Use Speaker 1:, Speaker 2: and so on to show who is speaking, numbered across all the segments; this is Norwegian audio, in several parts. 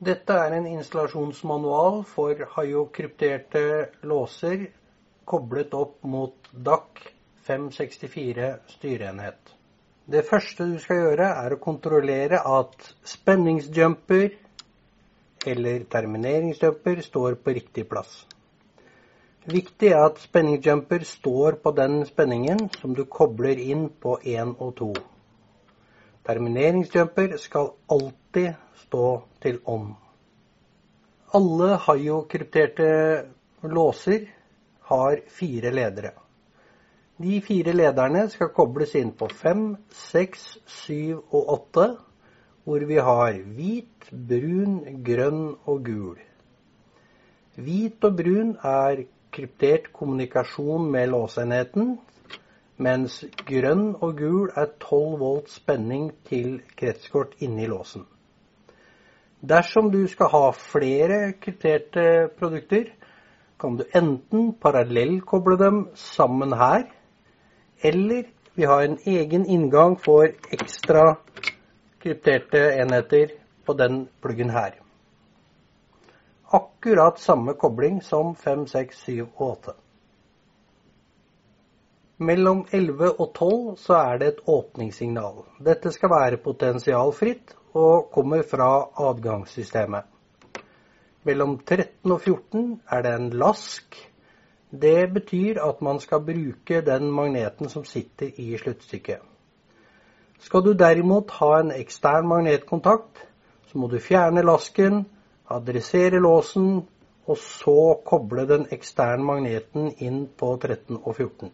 Speaker 1: Dette er en installasjonsmanual for haiokrypterte låser koblet opp mot DAC 564 styreenhet. Det første du skal gjøre, er å kontrollere at spenningsjumper eller termineringsjumper står på riktig plass. Viktig er at spenningsjumper står på den spenningen som du kobler inn på 1 og 2. Termineringsjumper skal alltid stå til on. Alle haiokrypterte låser har fire ledere. De fire lederne skal kobles inn på 5, 6, 7 og 8, hvor vi har hvit, brun, grønn og gul. Hvit og brun er kryptert kommunikasjon med låsenheten, mens grønn og gul er 12 volt spenning til kretskort inni låsen. Dersom du skal ha flere krypterte produkter, kan du enten parallellkoble dem sammen her, eller vi har en egen inngang for ekstra krypterte enheter på den pluggen her. Akkurat samme kobling som 5, 6, 7 og 8. Mellom 11 og 12 så er det et åpningssignal. Dette skal være potensialfritt og kommer fra adgangssystemet. Mellom 13 og 14 er det en lask det betyr at man skal bruke den magneten som sitter i sluttstykket. Skal du derimot ha en ekstern magnetkontakt, så må du fjerne lasken, adressere låsen, og så koble den eksterne magneten inn på 13 og 14.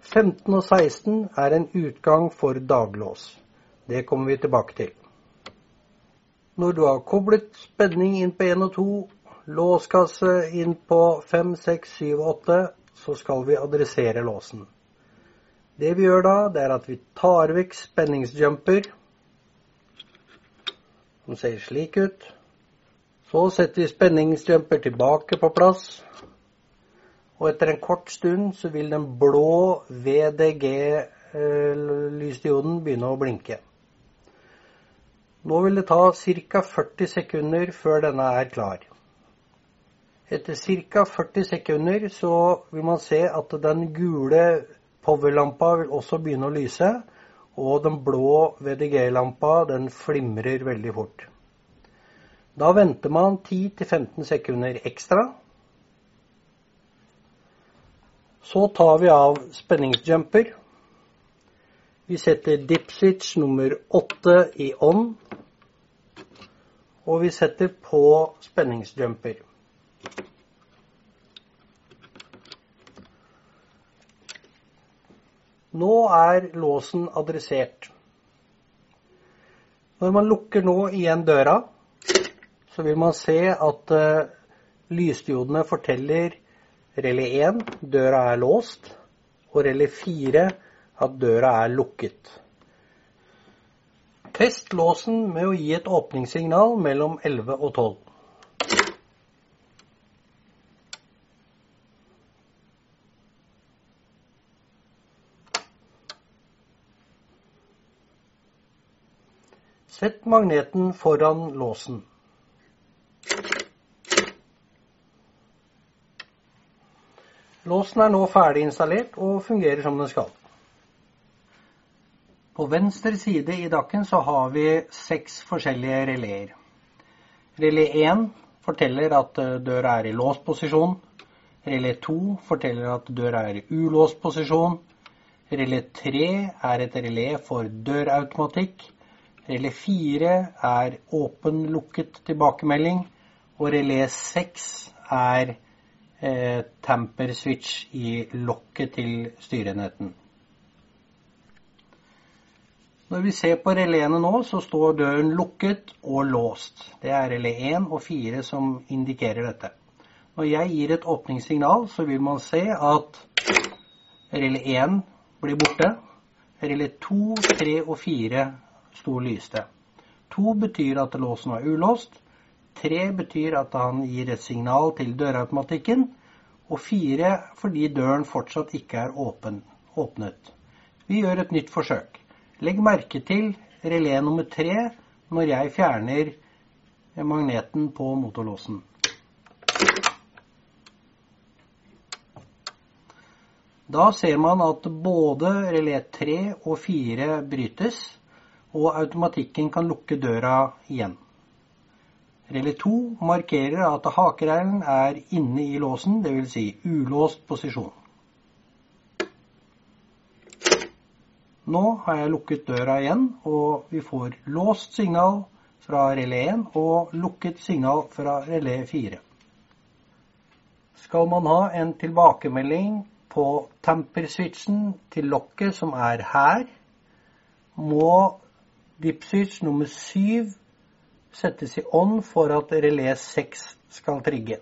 Speaker 1: 15 og 16 er en utgang for daglås. Det kommer vi tilbake til. Når du har koblet spenning inn på 1 og 2 låskasse inn på 5, 6, 7, og 8, så skal vi adressere låsen. Det vi gjør da, det er at vi tar vekk spenningsjumper, som ser slik ut. Så setter vi spenningsjumper tilbake på plass. Og etter en kort stund så vil den blå VDG-lysdioden begynne å blinke. Nå vil det ta ca. 40 sekunder før denne er klar. Etter ca. 40 sekunder så vil man se at den gule powerlampa vil også begynne å lyse. Og den blå VDG-lampa den flimrer veldig fort. Da venter man 10-15 sekunder ekstra. Så tar vi av spenningsjumper. Vi setter dip switch nummer 8 i on. Og vi setter på spenningsjumper. Nå er låsen adressert. Når man lukker nå igjen døra, så vil man se at uh, lysdiodene forteller relé 1 døra er låst, og relé 4 at døra er lukket. Test låsen med å gi et åpningssignal mellom 11 og 12. Sett magneten foran låsen. Låsen er nå ferdig installert og fungerer som den skal. På venstre side i dakken så har vi seks forskjellige reléer. Relé 1 forteller at eh, døra er i låst posisjon. Relé 2 forteller at døra er i ulåst posisjon. Relé 3 er et relé for dørautomatikk Relé 4 er åpen-lukket tilbakemelding, og relé 6 er eh, tamper switch i lokket til styreenheten. Når vi ser på reléene nå, så står døren lukket og låst. Det er relé 1 og 4 som indikerer dette. Når jeg gir et åpningssignal, så vil man se at relé 1 blir borte. Relé 2, 3 og 4 sto lyste. 2 betyr at låsen var ulåst. 3 betyr at han gir et signal til dørautomatikken. Og 4 fordi døren fortsatt ikke er åpen, åpnet. Vi gjør et nytt forsøk. Legg merke til relé nummer tre når jeg fjerner magneten på motorlåsen. Da ser man at både relé 3 og 4 brytes, og automatikken kan lukke døra igjen. Relé 2 markerer at hakereilen er inne i låsen, dvs. Si ulåst posisjon. Nå har jeg lukket døra igjen, og vi får låst signal fra relé 1 og lukket signal fra relé 4. Skal man ha en tilbakemelding på temperswitchen til lokket som er her, må dip-switch nummer 7 settes i on for at relé 6 skal trigge.